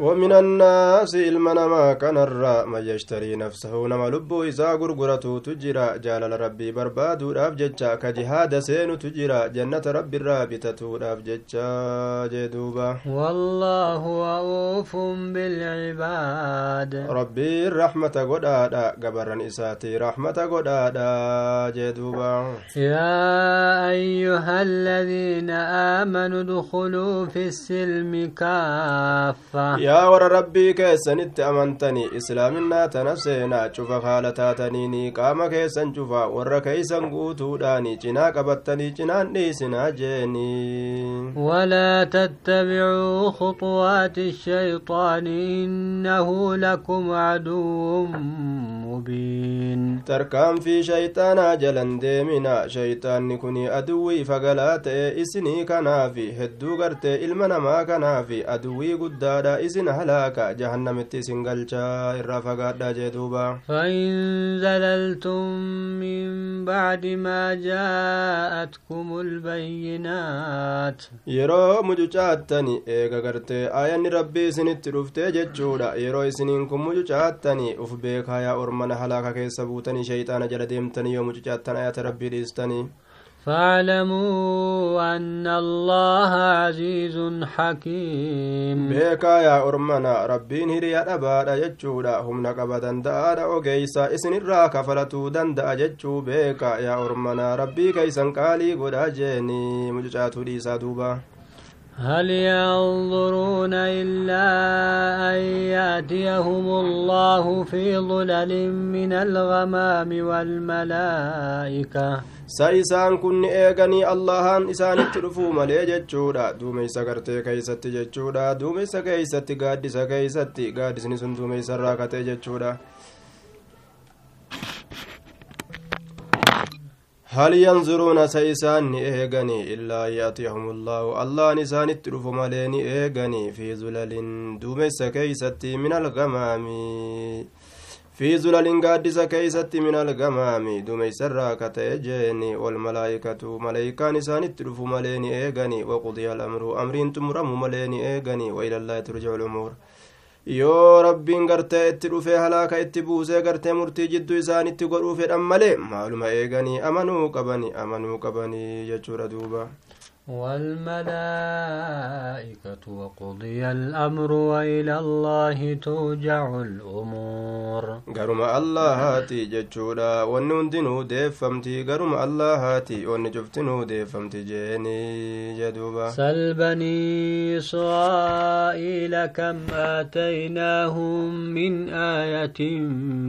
ومن الناس المنما كان الراء من يشتري نفسه نما لبو إذا غرغرته تجرى جال ربي بربادو راف جتشا كجهاد سين تجرى جنة ربي الرابطة راف جتشا جدوبا. والله رؤوف بالعباد. ربي الرحمة قدادا قبرا إساتي رحمة قدادا جدوبا. يا أيها الذين آمنوا ادخلوا في السلم كافة. Yaa warra rabbii keessanitti amantanii islaaminaa tana seenaa cufa haala taataniini qaama keessan cufa warra keeysan guutuudhaani cinaa qabattanii cinaan dhiisinaa jeeni ولا تتبعوا خطوات الشيطان إنه لكم عدو مبين tarkaanfii shayxaanaa jalan deemina shayxaanni kun aduwwii fagalaa ta'e isinii kanaafi hedduu gartee ilma namaa kanaafi aduwwii guddaadha isin halaaka jahannamitti isin galchaa irraa fagaadha jee duuba فإن زللتم من بعد ما جاءتكم البينات yeroo mucucaattani eega gartee aayanni rabbii isinitti dhuftee jechuudha yeroo isiniin kun mucucaattani uf beekaa yaa ormana halaaka keessa buutanii shayxaana jala deemtanii yoo mucucaattan ayata rabbii dhiistanii فاعلموا أن الله عزيز حكيم. بيكا يا أرمنا ربين هريا أبارا يجودا هم نقبا دندارا وقيسا اسن الراك فلتو دندا يجو بيكا يا أرمنا ربي كيسا قالي قدا جيني مجتاتو ليسا دوبا هل ينظرون إلا أن يأتيهم الله في ظلل من الغمام والملائكة sa isaan kun ni eeganii allahan isaanitti dhufuu malee jechuudha duumeysa gartee keeysatti jechuudha duumeysa keeysatti gaaddisa keeysatti gaaddisni sun duumeysa irraa katee jechuudha هل ينظرون سيسان إيغني إلا يأتيهم الله؟ الله نسان التلف ملين إيغني في زلل دومس كيستي من الغمام. في زلل قادس كيستي من الغمام. دومس الراكة جيني والملائكة ملائكة نسان التلف ملين إيغني وقضي الأمر أمرين تمرم ملين إيغني وإلى الله ترجع الأمور. Yoo rabbiin gartee itti dhufee halaaka itti buusee gartee murtii jidduu isaanitti godhuu fedhan malee maaluma eeganii amanuu qabani amanuu qabanii jechuudha duuba والملائكة وقضي الأمر وإلى الله توجع الأمور. قرم الله هاتي جتشولا ونون دينو ديفمتي. قرم الله هاتي ونجفتنو ديفمتي. جيني جدوبا. سل بني إسرائيل كم آتيناهم من آية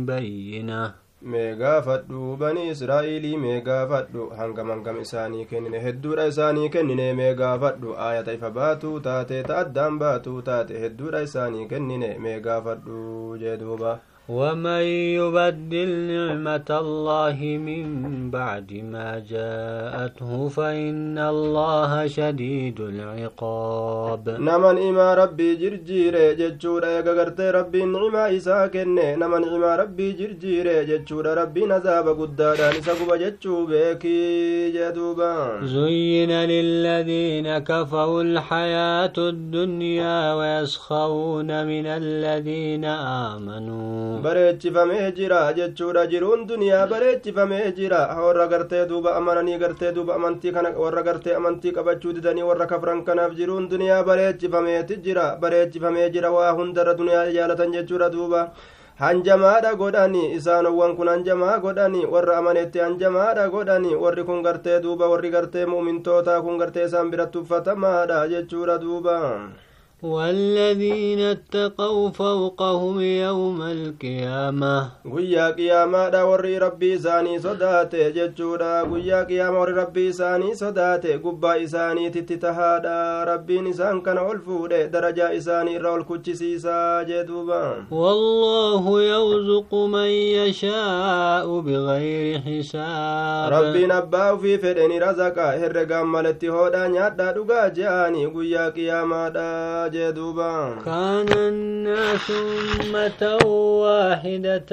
بينة. mee gaafadhu banii israa'iilii mee gaafadhu hangam hangam isaanii kennine hedduudha isaanii kennine. Mee gaafadhu aayata ifa baatuu taate ta addaan baatuu taate hedduudha isaanii kennine. Mee gaafadhu jee duuba. ومن يبدل نعمة الله من بعد ما جاءته فإن الله شديد العقاب. نمن إما ربي جرجير جتشور يغغرت ربي نعمة إسا نمن إما ربي جرجير جتشور ربي نزاب قدادا. نسقب جتشو جدوبا. زين للذين كفوا الحياة الدنيا ويسخرون من الذين آمنوا. Bareechifamee jira jechuudha jiruun duniyaa bareechifamee jira warra gartee duuba amananii gartee duuba amantii kana warra gartee amantii qabachuu didanii warra kafran kanaaf jiruun duniyaa bareechifameeti jira bareechifamee jira waa hundarra duniyaa jaalatan jechuudha duuba hanjamaadha godhani isaanowwan kun hanjamaa godhani warra amanetti hanjamaadha godhani warri kun gartee duuba warri gartee mu'mintootaa kun gartee isaan biratti uffatamaadha jechuudha duuba والذين اتقوا فوقهم يوم القيامة. قويا قيامة دا ربي ساني صداتة ججودا قويا قيامة ربي ساني صداتة قبا إساني تتتهادا ربي نسان كان ألفود درجة إساني رول كتشي سيسا والله يرزق من يشاء بغير حساب ربي نباو في فرن رزقا هرقام ملتهودا نياتا دقا جاني قويا قيامة دا جدوبا كان الناس أمة واحدة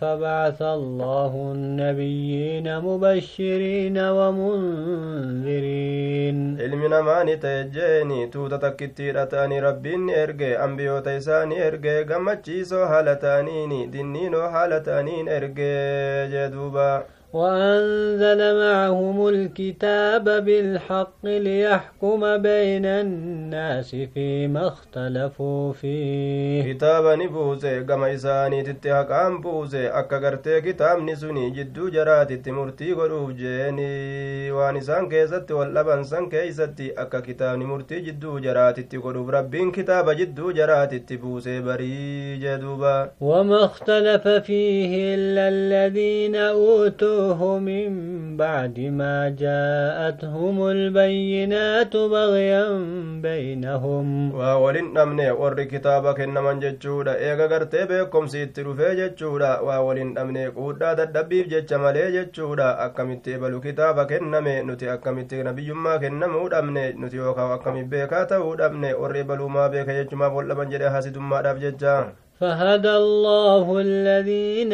فبعث الله النبيين مبشرين ومنذرين. علمنا ما نتجيني توتا تكتير أتاني ربي نرغي أنبيو تيساني أرغي غمتشي سو دنينو دينينو حالتانين أرغي جدوبا. وأنزل معهم الكتاب بالحق ليحكم بين الناس فيما اختلفوا فيه. كتابا نبوزي قم إساني تتحق عن بوزي أكا كتاب نسوني جدو جرات تمرتي غروف جيني واني سان كيزت واللبن سان كيزت أكا كتاب نمرتي جدو جرات تغروف ربين كتاب جدو جرات تبوزي بري جدوبا. وما اختلف فيه إلا الذين أوتوا يتلوه من بعد ما جاءتهم البينات بغيا بينهم. وولن نمني ور كتابك إنما جتشودا. إيغا غرتي بكم سيترو في جتشودا. وولن نمني قودا ددبيف جتش مالي جتشودا. أكمتي بلو كتابك إنما نتي أكمتي نبي ما كنمو دمني نتي وكا أكمي بيكا تاو دمني ور بلو ما بيكا جتشما بولا بنجري حاسد ما داب جتشا. فهدى الله الذين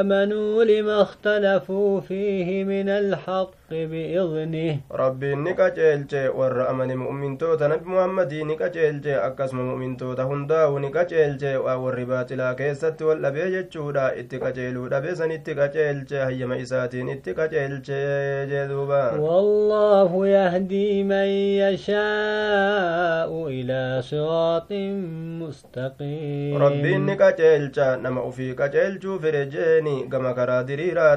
آمنوا لما اختلفوا فيه من الحق بإذنه. ربي نكا جيلجي ور أمن مؤمن توتا نبي محمد نكا جيلجي أكسم مؤمن توتا هنداو نكا جيلجي ور باتلا كيست والأبي جتشودا اتكا جيلو دبسن اتكا جيلجي هيما إساتين اتكا جيلجي جدوبا والله يهدي من يشاء إلى صراط مستقيم. ربي inni qaceelcha nama ufii qaceelchuu fedhe jeeni gama karaa diriiraa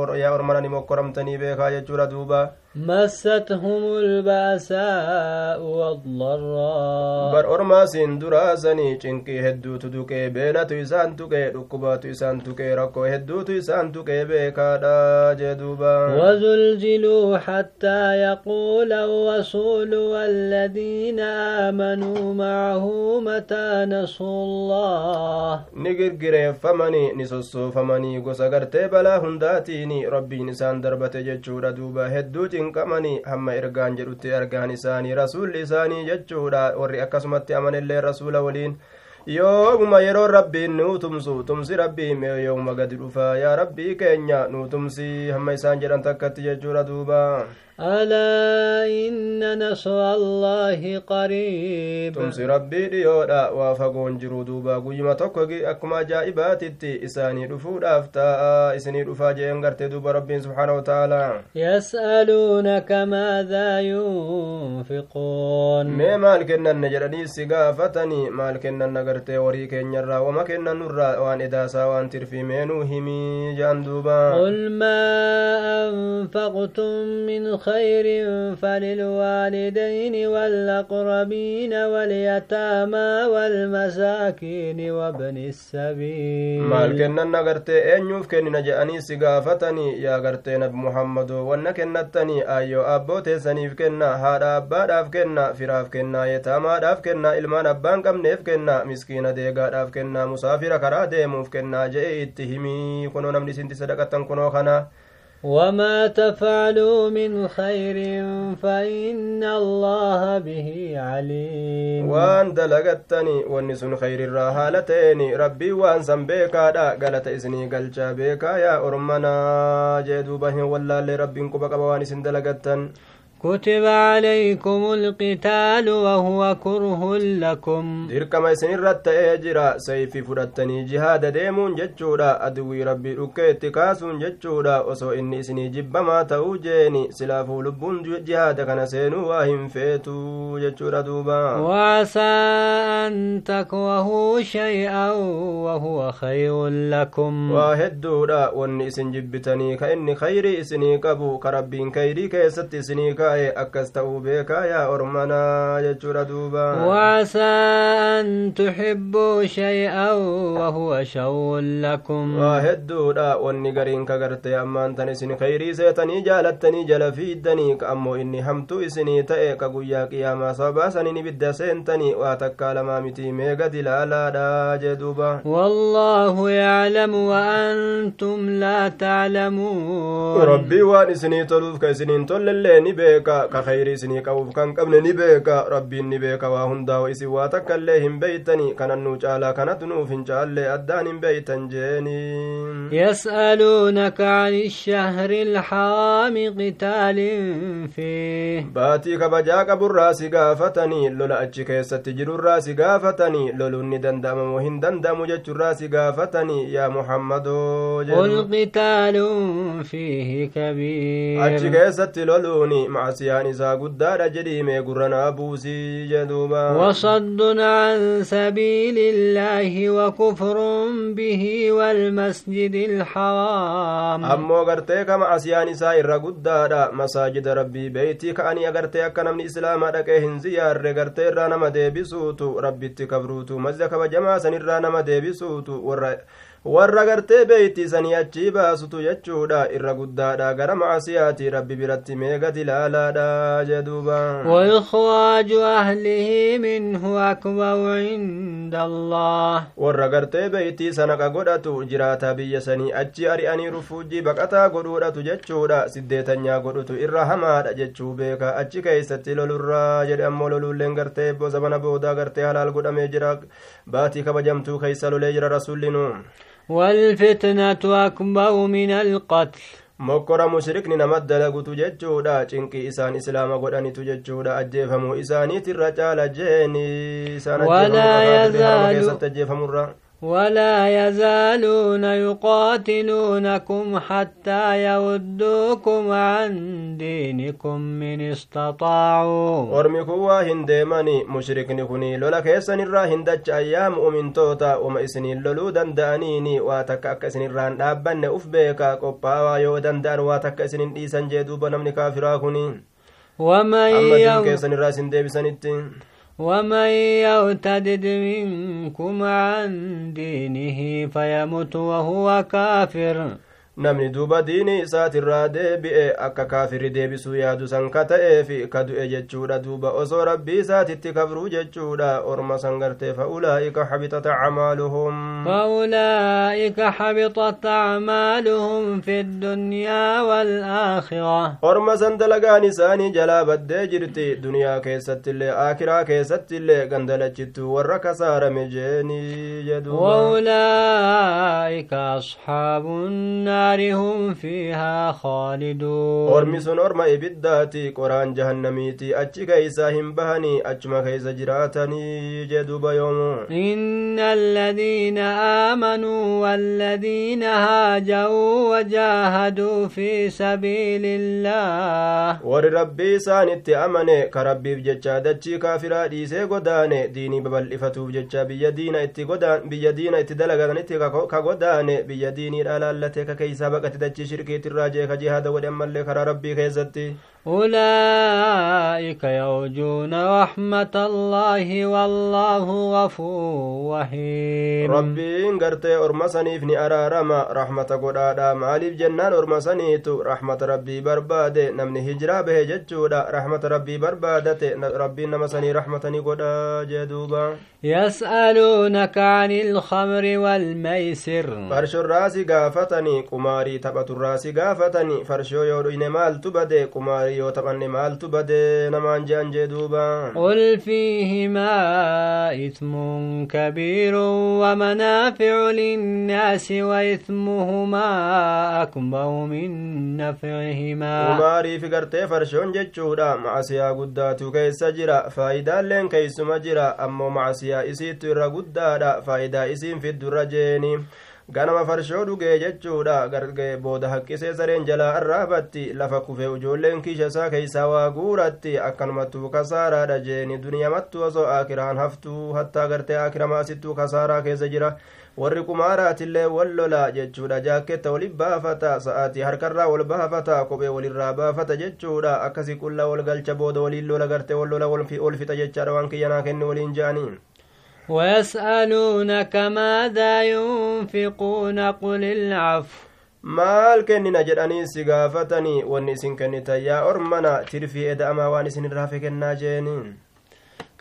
yaa or- yaa ormana ni mokkoramtanii beekaa jechuudha duuba مستهم البأساء والضراء. بر أرما درا زني چنك هدو تدوك بينا تيسان تك ركبا تيسان تك ركو هدو تيسان تك بيكا جدوبا. وزلزلوا حتى يقول الرسول والذين آمنوا معه متى نصر الله؟ نقر قريب فمني نصصو فمني قصقر تبلا هنداتيني ربي نسان دربة جدشو ردوبا هدو hedduu cinqamanii hamma ergaan jedhutti ergaan isaanii rasuulli isaanii jechuudha warri akkasumatti amanillee rasuula waliin yoomuma yeroo rabbiin nuu tumsu tumsi rabbii mee yoomuma gadi dhufa yaa rabbii keenya nuu tumsi hamma isaan jedhan takkatti jechuudha duuba ألا إن نصر الله قريب. تنصر ربي ليودا وافقون جرودوبا قيمة تقوي أكما جائبات التي إساني رفود أفتاء إساني رفاج دوبا ربي سبحانه وتعالى. يسألونك ماذا ينفقون. ما مالك إن النجراني سقافتني. مالك إن النقرت وريك إن يرى وما كنا وان إداسا وان ترفي منو همي جاندوبا قل ما أنفقتم من خير فللوالدين والأقربين واليتامى والمساكين وابن السبيل maal kennanna gartee eenyuuf kennina jedhanii si gaafatanii yaa gartee nabi muhammadoo wanna kennattanii ayyoo abboo teessaniif kenna haadha abbaadhaaf kenna firaaf kenna yetaamaadhaaf kenna ilmaan abbaan qabneef kenna miskiina deegaadhaaf kenna musaafira karaa deemuuf kenna je'e itti himii kunoo namni isinti sadaqattan kunoo kana وما تفعلوا من خير فإن الله به عليم وان دلغتني ونسون خير الرهالتيني ربي وان سنبيكا دا قالت إذني قل جابيكا يا أرمنا جيدو بهن والله لربي انكو بقبواني سندلغتن كتب عليكم القتال وهو كره لكم. ديركما سنير رتا سيفي فرتني جهاد ديمون جچورا أدوي ربي ركيت كاسون جچورا وسو إني سني جب ما توجيني سلاف لبون جهاد كان سينو واهم فيتو جچورا دوبا. وعسى أن تكوه شيئا وهو خير لكم. واهدورا وإني سنجبتني كإني خيري سني كبو كربين كيري كيست سني kaa'e akkas ta'uu beekaa yaa ormanaa jechuudha duuba وعسى أن تحبوا شيئا وهو شر لكم waa hedduudha wanni gariin ka gartee ammaan tan isin khayrii seetanii jaalattanii jala fiiddanii ka ammoo inni hamtuu isinii ta'e ka guyyaa qiyaamaa sababaa saniin ibidda seentanii waa takkaa lamaa miti meega dilaalaadha jee duuba والله يعلم وأنتم لا تعلمون rabbii waan isinii toluuf ka isiniin tollellee ni beeka ka khayrii isinii qabuuf kan qabne ni beeka rabbiin ni beeka waa hundaa isin waa takkaillee hin beeytanii kanannuu caalaa kanatu nuuf hin caallee addaan hin beeytan jeeni يسألونك عن الشهر الحرام قتال فيه qaburraa si gaafatanii lola achi keessatti jirurraa si gaafatanii loluun ni danda'amamoo hin danda'amu jechuurraa si gaafatanii yaa muhammadoo قل قتال فيه كبير keessatti loluuni macsiyaan isaa guddaadha jedhiime gurranaa buusii jedhuuba وصد عن سبيل الله وكفر به والمسجد الحرام kama asiyaan isaa irra guddaadha masaajida rabbii beeytii ka'anii agartee akka namni islaamaa dhaqee hin ziyaarre gartee irraa nama deebisuutu rabbitti kabruutu masjida kabajamaa san irraa nama deebisuutu warra gartee beeyti sanii achii baasutu jechuudha irra guddaadha gara macasiyaati rabbi biratti meega dilaalaadha jeduuba وإخراج أهله منه أكبر عند الله warra gartee beeytii sanaqa godhatu jiraataa biyya sanii achi ari'anii rufuujii baqataa godhuudhatu jechuudha siddeetanyaa godhutu irra hamaadha jechuu beeka achi keeysatti lolurraa jedhe ammoo loluulleen gartee zamana boodaa gartee halaal godhamee jira baatii kabajamtuu keeysa lolee jira rasullinu والفتنة أكبر من القتل. مكر مشرك نمد لك تججودا چنك إسان إسلام قدن تججودا أجيفم إساني ترجال جيني ولا يزال ولا يزالون يقاتلونكم حتى يردوكم عن دينكم من استطاعوا ormi kun waa hin deemani mushrikni kuni lola keessan irraa hin dacha'an yaa mu'mintoota uma isiniin loluu danda'aniini waa takka akka isinirraan dhaabbanne uf beeka qophaawaa yoo danda'an waa takka isinin dhiisan jee duuba namni kaafiraa kuni ومن amma diin يو- keessan irraa isin deebisanitti ومن يرتدد منكم عن دينه فيمت وهو كافر namni duuba diinii isaatirraa deebi'e akka kaafirri deebisuu yaadu san ka ta'eefi ka du'e jechuudha duuba osoo rabbii isaatitti kafruu jechuudha orma san gartee fa'ulaa'ika xabitat acmaaluhum فأولئك حبطت أعمالهم في الدنيا والآخرة orma san dalagaan isaanii jalaa baddee jirti duniyaa keessattillee aakiraa keessattillee gandalachittu warra kasaarame jeenii jedhuuba وأولئك أصحاب النار هم فيها خالدون ormi sun orma ibiddaati qoraan jahannamiiti achi keeysaa hin bahanii achuma keeysa jiraatanii jedhuuba yoomu إن الذين آمنوا والذين هاجروا وجاهدوا في سبيل الله warri rabbii isaanitti amane ka rabbiif jecha dachii kaafiraa dhiisee godaane diinii babal'ifatuuf jecha biyya diina itti godaan biyya diina itti dalagatanitti ka- ka godaane biyya diiniidha laallate ka keeysaa baqate dachii shirkiitirraa jee ka jihaada godhe ammallee karaa rabbii keessatti أولئك يرجون رحمة الله والله غفور رحيم. ربي إن أرمسني فني أرى رمى رحمة قد آدم عليف جنان أرمسني تو رحمة ربي برباد. نمني هجرا به جدد رحمة ربي برباد. ربي نمسني رحمة قد جدوبا. يسألونك عن الخمر والميسر. فرش الراس قافتني كماري تبت الراس قافتني فرشو يورو إنمال تبدي كماري taphanne maaltu bade namaan jean jee duuba قل فيهما إثم كبير ومنافع للناس وإثمهما أكبر من نفعهما qumaarii fi gartee farshoon jechuudha macasiyaa guddaatu keessa jira faayidaalleen keeysuma jira ammoo macasiyaa isiittu irra guddaadha faayidaa isiin fiddurra jeeni ganama farshoo dhugee jechuudha gargee booda haqqisee sareen jalaa arraafatti lafa kufee ijoolleen kiisha isaa keeysaa waa guuratti akkanumattuu kasaaraadha jeeni duniyamattu osoo aakiraan haftuu hattaa gartee aakiramaasittuu kasaaraa keessa jira warri kumaaraatillee wal lola jechuudha jaakketta wali baafata sa'aatii harkarraa wal baafata kophee walirraa baafata jechuudha akkasi qulla wal galcha booda waliin lola gartee wal lola ol fixa jechaadha waan kiyyanaa kenni waliin je'anii ويسألونك ماذا ينفقون قل العفو maal kennina jedhanii si gaafatanii wanni isin kennitan yaa ormana tirfii eda'amaa waan isin irraa fe kennaa jeeniin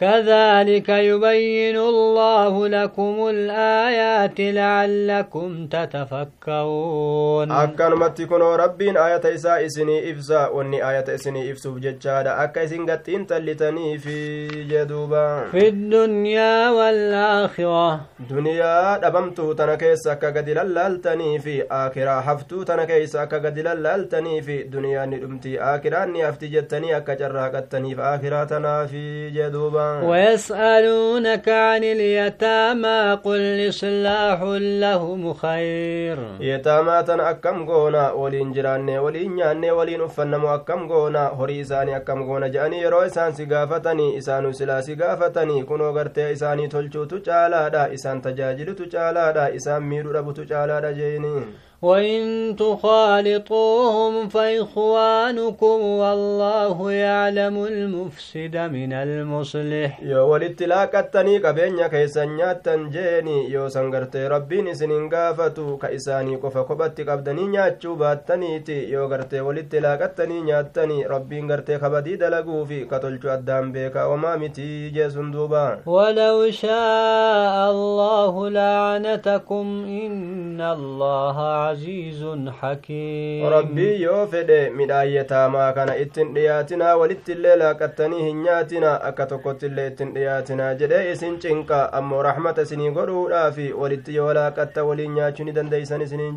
كذلك يبين الله لكم الآيات لعلكم تتفكرون. أكن ما تكون ربين آية إساء إسني إفزا وني آية إسني إفسو جتشاد أكا إنت اللي تني في جدوبا في الدنيا والآخرة دنيا دبمتو تنكيس أكا قدل اللالتني في آخرة حفتو تنكيس أكا قدل اللالتني في دنيا ندمتي آخرة أني أفتجتني أكا جرى قطني في آخرة تنا في جدوبا ويسألونك عن اليتامى قل إصلاح لهم خير yetaamaa tana akkam goona waliin jiraanne waliin nyaanne waliin uffannamu akkam goona horii isaanii akkam goona jedhanii yeroo isaan si gaafatanii isaanu silaa si gaafatanii kunoo gartee isaanii tolchuutu caalaadha isaan tajaajilutu caalaadha isaan miidhu dhabutu caalaadha jeeni وإن تخالطوهم فإخوانكم والله يعلم المفسد من المصلح. يا ولتلاك التني كبين يا كيسان تنجيني يا سنغرت ربي نسنين غافتو كيساني كفا كبت كبدني يا تشوبا يا غرت ولتلاك التني يا تني ربي غرت خبدي دلغو في قتلت الدم بك وما متي جسندوبا ولو شاء الله لعنتكم إن الله عزيز حكيم. ربي يوفد مدعية ما كان اتنياتنا ولت الليلة كتنيه نياتنا أكتوكت الليلة اتنياتنا جده إسن أمو رحمة سني قرو رافي ولت يولا كتا ولي دندسان سني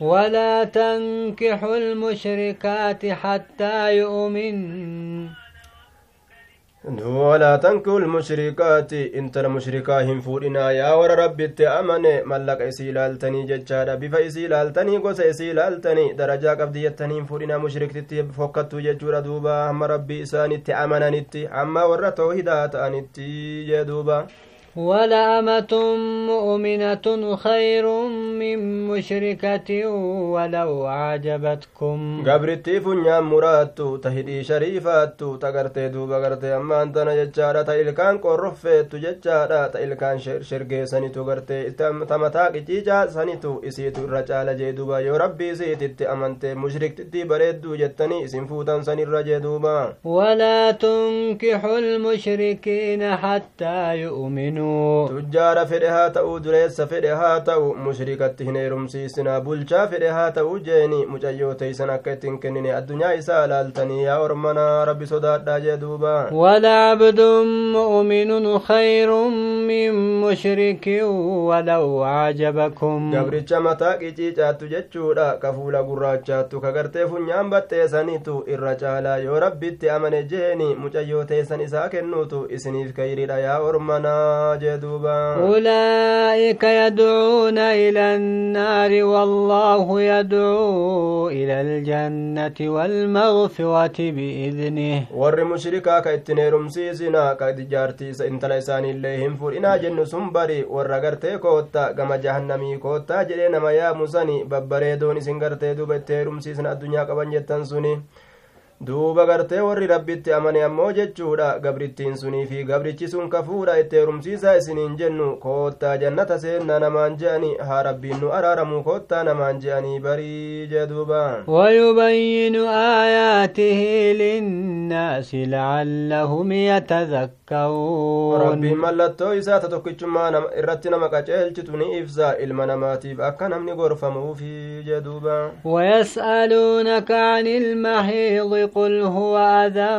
ولا تنكح المشركات حتى يؤمن. ولا تنكوا المشركات. انت المشركا هم فودنا يا ور ربي أمن. ملك اسي لالتني جچادا بف اسي لالتني غوس اسي لالتني درجا قبدي يتني فودنا مشرك تتي فوكتو جچورا دوبا. هم ربي إساني امننتي أما ور توحيدات انتي جدوبا ولا أمة مؤمنة خير من مشركة ولو عجبتكم قبرتي فنيا مراتو تهدي شريفاتو تقرتي دوبا قرتي أما أنت نجتشارة تإلكان قرفتو جتشارة تإلكان شر شرقي سنتو قرتي تمتاك جيجا سنتو إسيتو الرجال جي دوبا يو ربي سيتي أمانتي مشرك تتي بريدو جتني إسم فوتا سنر دوبا ولا تنكحوا المشركين حتى يؤمنوا. Tujjaara fedhe haa ta'u dureessa fedhe haa ta'u mushrikatti hin heerumsiisinaa bulchaa fedhe haa ta'u jeeni mucayyoo teeysan akka ittiin kennine addunyaa isaa laaltanii yaa ormanaa rabbi sodaadhaa jee duuba ولعبد مؤمن خير من مشرك ولو أعجبكم gabricha mataa qiciicaattu jechuudha ka fuula gurraachaattu ka gartee funyaan baxxeessanitu irra caalaa yoo rabbitti amane jeeni mucayyoo teessan isaa kennuutu isiniif kayriidha yaa ormanaa duuba أولئك يدعون إلى النار والله يدعو إلى الجنة والمغفرة بإذنه heerumsiisina ka jaartii intala isaaniillee hin fudhinaa jennu sun bari warra gartee kootta gama jahannamii koottaa jedhee nama yaamusani babbareedoon isin gartee duuba itti heerumsiisna addunyaa qaban jettan suni duuba gartee warri rabbitti amane ammoo jechuudha gabrittiin sunii fi gabrichi sun kafuudha itti heerumsiisaa isiniin jennu koottaa jannata seenna namaan je'ani haa rabbiin nu araaramu koottaa namaan je'anii barii duuba ويبين آياته للناس لعلهم يتذكرون rabbiin mallattoo isaa ta tokkichummaa irratti nama qaceelchitu ni ibsa ilma namaatiif akka namni gorfamuufi duuba ويسألونك عن المحيض قل هو أذى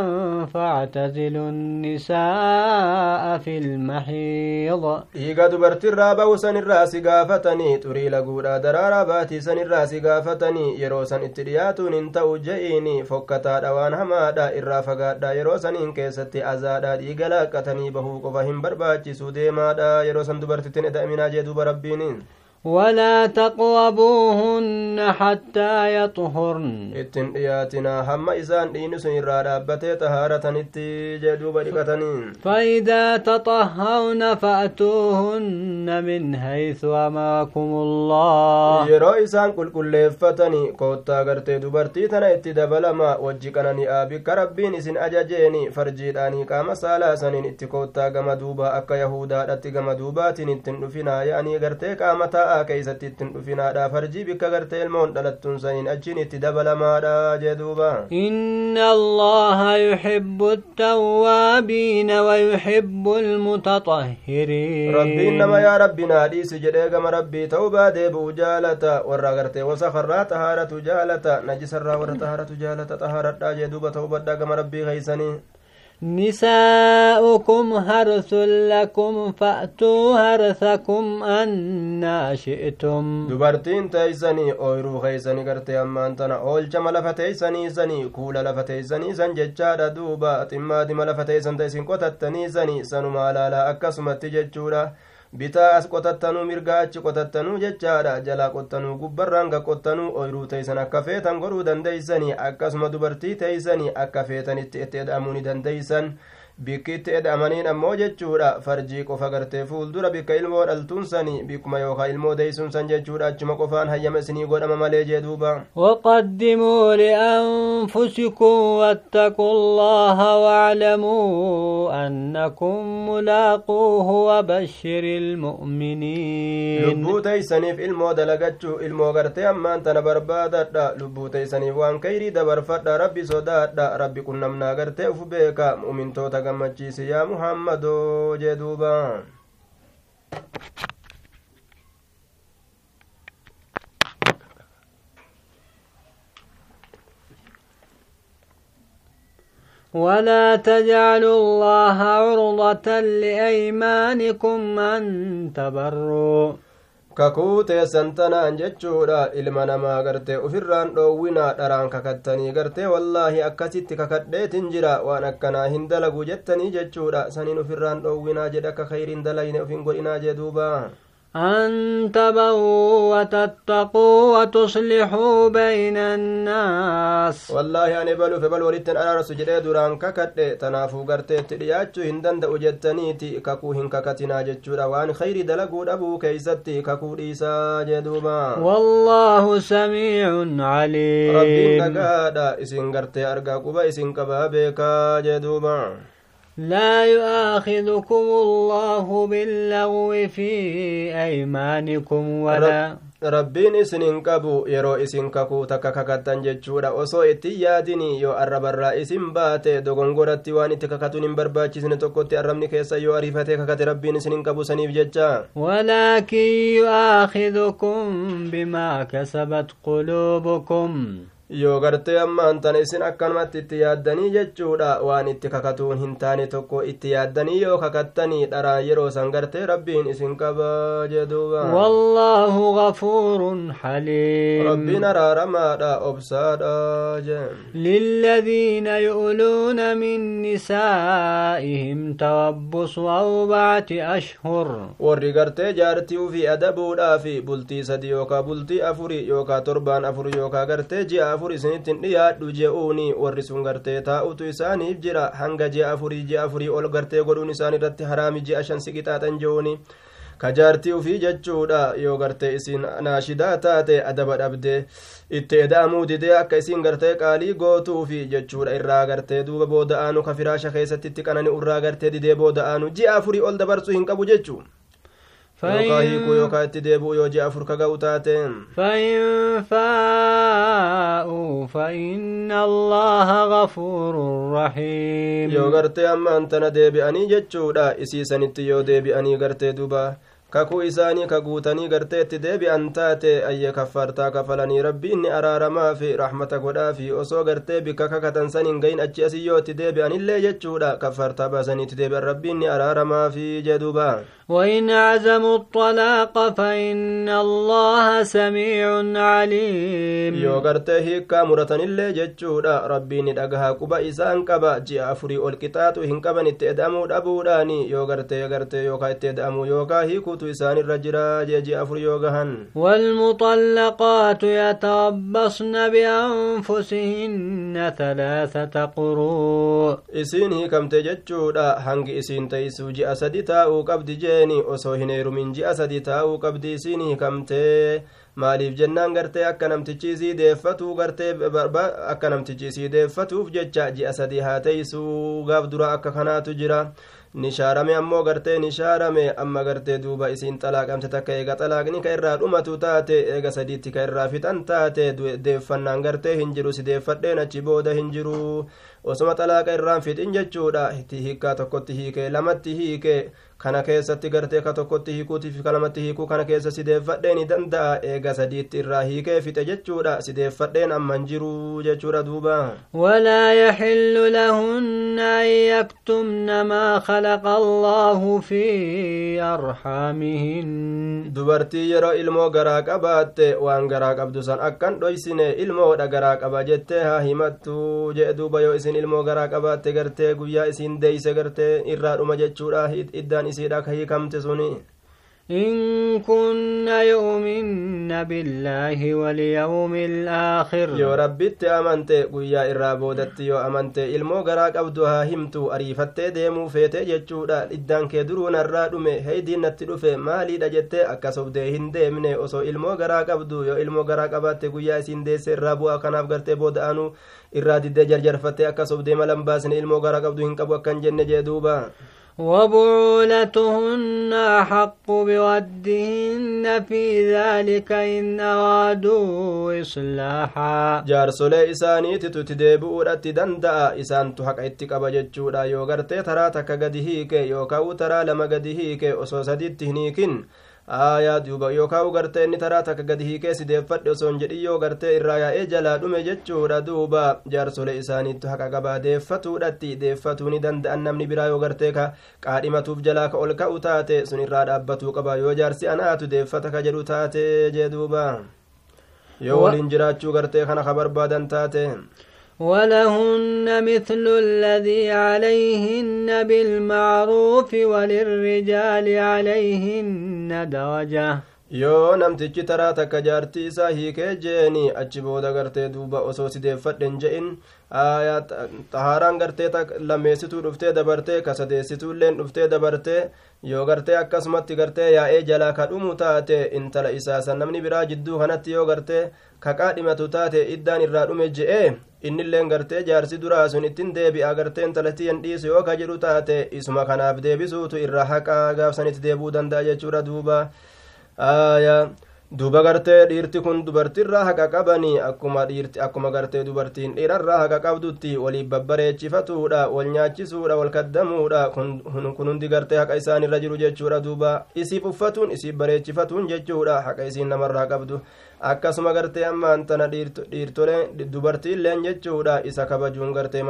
فاعتزلوا النساء في المحيض. إيقا دبرتي الرابة وسن الراس قافتني تري لقودا درارة باتي سن الراس قافتني يروسن اترياتون انتو جئيني فكتا دوان همادا إرافقا دا يروسن انكيستي أزادا ديقلا كتني بهو قفهم برباتي سودي مادا يروسن دبرتي تنئد أمنا جيدو بربيني ولا تقربوهن حتى يطهرن. إتن هم اذا دينس فإذا تطهرن فأتوهن من حيث أمركم الله. يرويسان كل كل فتني كوتا غرتي دوبرتي تنا اتدبل ما وجكنني آبي كربين سن أجاجيني فرجي كما سالا سنين اتكوتا غمدوبا اك يهودا دتي غمدوبا تنتن فينا يعني غرتي كامتا taa'aa keeysatti ittin dhufinaadha farjii bikka gartee ilmoon dhalattuun saniin achiin itti dabalamaadha jee duuba inna allaha yuhibbu attawwaabiina wayuhibbu almutatahhiriin rabbiin nama yaa rabbi naa dhiisi jedhee gama rabbii ta'uu baadeebu'u jaalata warra gartee wasakarraa xahaaratu jaalata najisarraa warra xahaaratu jaalata xahaaradhaa jee duuba ta'uu badhaa gama rabbii keeysanii نساؤكم هرث لكم فأتوا هرثكم أن شئتم. دبرتين تيزني أويرو غيزني قرتي أمانتنا أول جمال فتيزني زني. كول لفتيزني زن ججارة دوبا. تما دي فتيزن تيزن قطت تنيزني. سنو لا أكسمت جججورة bitaa as qotattanuu mirgaa achi qotattanuu jechaadha jalaa qottanuu gubbarraan ga qottanuu ooyruu teeysan akka feetan godhuu dandeeysanii akkasuma dubartii teeysanii akka feetanitti itti eda'amuu ni dandeeysan bikki itti eda'amaniin ammoo jechuudha farjii qofa gartee fuuldura bikka ilmoo dhaltuun sanii bikkuma yookaan ilmoo deeysuun san jechuudha achuma qofaan hayyama isinii godhama malee jee duuba وقدموا لأنفسكم واتقوا الله واعلموا أنكم ملاقوه وبشر المؤمنين lubbuu teeysaniif ilmoo dalagachuu ilmoo gartee ammaan tana barbaadadha lubbuu teeysaniif waan kayrii dabarfadha rabbi sodaadha rabbi qunnamnaa gartee ufu beeka mu'mintoota gammachiisi yaa muhammadoo jee duuba ولا تجعلوا الله عرضة لأيمانكم أن تبروا kakuu teessan tanaan jechuudha ilma namaa gartee ufirraan dhoowwinaa dharaan kakattanii gartee wallaahi akkasitti kakadheetin jira waan akkanaa hin dalagu jettanii jechuudha saniin ufirraan dhoowwinaa jedhe akka kayriin dalayne ufin godhinaa jee duuba أن تبروا وتتقوا وتصلحوا بين الناس. والله أنا بلو في بل ولتن أنا رسو جدي دوران ككد تنافو غرتي تدياتشو هندن دا أجتنيتي ككو هن ككتنا جتشورا وان خير دلقو أبو كيستي ككو إيسا جدوبا. والله سميع عليم. ربي نقادا إسن غرتي أرقا قبا إسن كبابيكا جدوبا. لا يؤاخذكم الله باللغو في أيمانكم ولا rabbiin isin hin qabu yeroo isin kakuu takka kakattan jechuudha osoo itti yaadini yoo arrabarraa isin baate dogongoratti waan itti kakatuun hin barbaachisne tokkotti arrabni keessa yoo ariifatee kakate rabbiin isin hin qabu saniif jecha ولكن يؤاخذكم بما كسبت قلوبكم yoo gartee ammaan tana isin akkanumatti itti yaaddanii jechuudha waan itti kakatuun hin taane tokko itti yaaddanii yoo kakattanii dharaan yeroo san gartee rabbiin isin qaba jeduuba والله غفور حليم rabbiin araaramaadha obsaadha jeen للذين يؤلون من نسائهم تربص أربعة أشهر warri gartee jaartii ufii adabuudhaafi bultii sadi yookaa bultii afuri yookaa torbaan afur yookaa gartee ji'a afur isinittin dhiyaadhu je'uuni warri sun gartee taa'utu isaaniif jira. Hanga ji'a afurii ji'a afurii ol gartee godhuun isaan irratti haraami ji'a shan siqixaaxan je'uuni ka jaartii ufii jechuudha. Yoo gartee isin naashidaa taate adaba dhabde itti eda'amuu didee akka isin gartee qaalii gootuufi jechuudha. Irraa gartee duuba booda'aanu ka firaasha keessatti itti qanani irraa gartee didee booda'aanu ji'a afurii ol dabarsuu hin qabu jechuu yookaa hiikuu yookaa itti deebi'u yoo ji'a afur ka ga'u taate فإن فاءوا فإن الله غفور رحيم yoo gartee ammaan tana deebi'anii jechuudha isiisanitti yoo deebi'anii gartee duba kakuu isaanii ka guutanii gartee itti deebi'an taate ayye kaffartaa kafalanii rabbiin ni araaramaa fi rahmata godhaa fi osoo gartee bikka kakatan san hin gahin achi asii yoo itti deebi'anillee jechuudha kaffartaa baasanii itti deebi'an rabbiin ni araaramaa fi jedhuba وإن عزموا الطلاق فإن الله سميع عليم. يوغرته كامرة اللي جتشودا ربي ندقها كبا إسان كبا جي أفري والكتات وهن كبا نتأدامو دابو داني يوغرته يوغا يتأدامو يوغا هيكوتو إسان الرجرا جي أفري يوغهن والمطلقات يتربصن بأنفسهن ثلاثة قروء إسين هي كم هنگ إسين تيسو جي أسدتا وكبد جي jeeni osoo hin heerumin ji'a sadi taa'uu qabdi isiin hiikamtee maaliif jennaan gartee akka namtichi isii deeffatuu gartee akka namtichi isii deeffatuuf jecha ji'a sadi haa teeysuu gaaf dura akka kanaatu jira nishaarame ammoo gartee nishaarame amma gartee duuba isiin xalaaqamte takka eega xalaaqni ka irraa dhumatu taate eega sadiitti ka irraa fixan taate deeffannaan gartee hin jiru si deeffadheen achi booda hin jiru osoma xalaaqa irraan fixin jechuudha hiikkaa tokkotti hiikee lamatti hiikee kana keessatti gartee ka tokkotti hiikuutiif ka lamatti hiikuu kana keessa sideeffadhee ni danda'a eega sadiitti irraa hiikee fixe jechuudha sideeffadheen amman jiru jechuudha duuba ولا يحل لهن أن يكتمن ما خلق الله في أرحامهن dubartii yeroo ilmoo garaa qabaatte waan garaa qabdu san akkan dhoysine ilmoodha garaa qaba jettee haa himattu jee duuba yoo isin ilmoo garaa qabaatte gartee guyyaa isiin deeyse gartee irraa dhuma jechuudha iddaan isiidha ka hiikamte suni إن كن يؤمن بالله واليوم الآخر yoo rabbitti amante guyyaa irraa boodatti yoo amante ilmoo garaa qabdu haa himtu ariifattee deemuu feete jechuudha iddaan kee duruu narraa dhume heydiin natti dhufe maaliidha jettee akkas obdee hin deemne osoo ilmoo garaa qabdu yoo ilmoo garaa qabaatte guyyaa isiin deesse irraa bu'aa kanaaf gartee booda'anuu irraa diddee jarjarfattee akkas obdee malan baasne وبعولتهن أحق بودهن في ذلك إن أرادوا إصلاحا. جار سلي إساني تتدب أولت دندأ. إسان تحق إتك بججورا يوغر تترا تكا قدهيك يوكاو ترا لما قدهيك أسوسد التهنيكين aayaa duuba yookaan gartee inni taraa takka gadi hiikee sideeffadhe osoo hin jedhin yoo gartee irraa yaa'ee jalaa dhume jechuudha duuba. Jaarsolee isaaniittu haqa qabaa deeffatuudhatti deeffatuu ni danda'an namni biraa yoo gartee ka qaadhimatuuf jalaa ka ol ka'u taate sun irraa dhaabbatuu qaba. Yoo jaarsi anaatu deeffata ka jedhu taate jee duuba. Yoo waliin jiraachuu gartee kana ka barbaadan taate ولهن مثل الذي عليهن بالمعروف وللرجال عليهن درجة yoo namtichi taraa takka jaartii isaa hiikee jeeni achi booda gartee duuba osoo sideeffadhen je'in xahaaraan gartee lammeessituu dhuftee dabartee ka sadeessituulleen dhuftee dabartee yoo gartee akkasumatti gartee yaa'ee jalaa ka dhumu taate intala isaasan namni biraa jidduu kanatti yoo gartee ka qaadhimatu taate iddaan irraa dhume je'ee innilleen gartee jaarsi duraa sun ittiin deebi'a gartee intalatti hin dhiisu yoo ka jedhu taate isuma kanaaf deebisuutu irra haqaa gaafsanitti deebuu danda'a jechuudha duuba. Aayaa duba gartee dhiirti kun dubartiirraa haqa qabanii akkuma dhiirti akkuma gartee dubartiin dhiirarraa haqa qabdutti waliif babbareechifatuudha wal nyaachisuudha wal kaddamuudha kun hundi gartee haqa isaanirra jiru jechuudha duuba isiif uffatuun isiif bareechifatuun jechuudha haqa isiin namarraa qabdu akkasuma gartee ammaan tana dhiirtoleen dubartiilleen jechuudha isa kabajuun gartee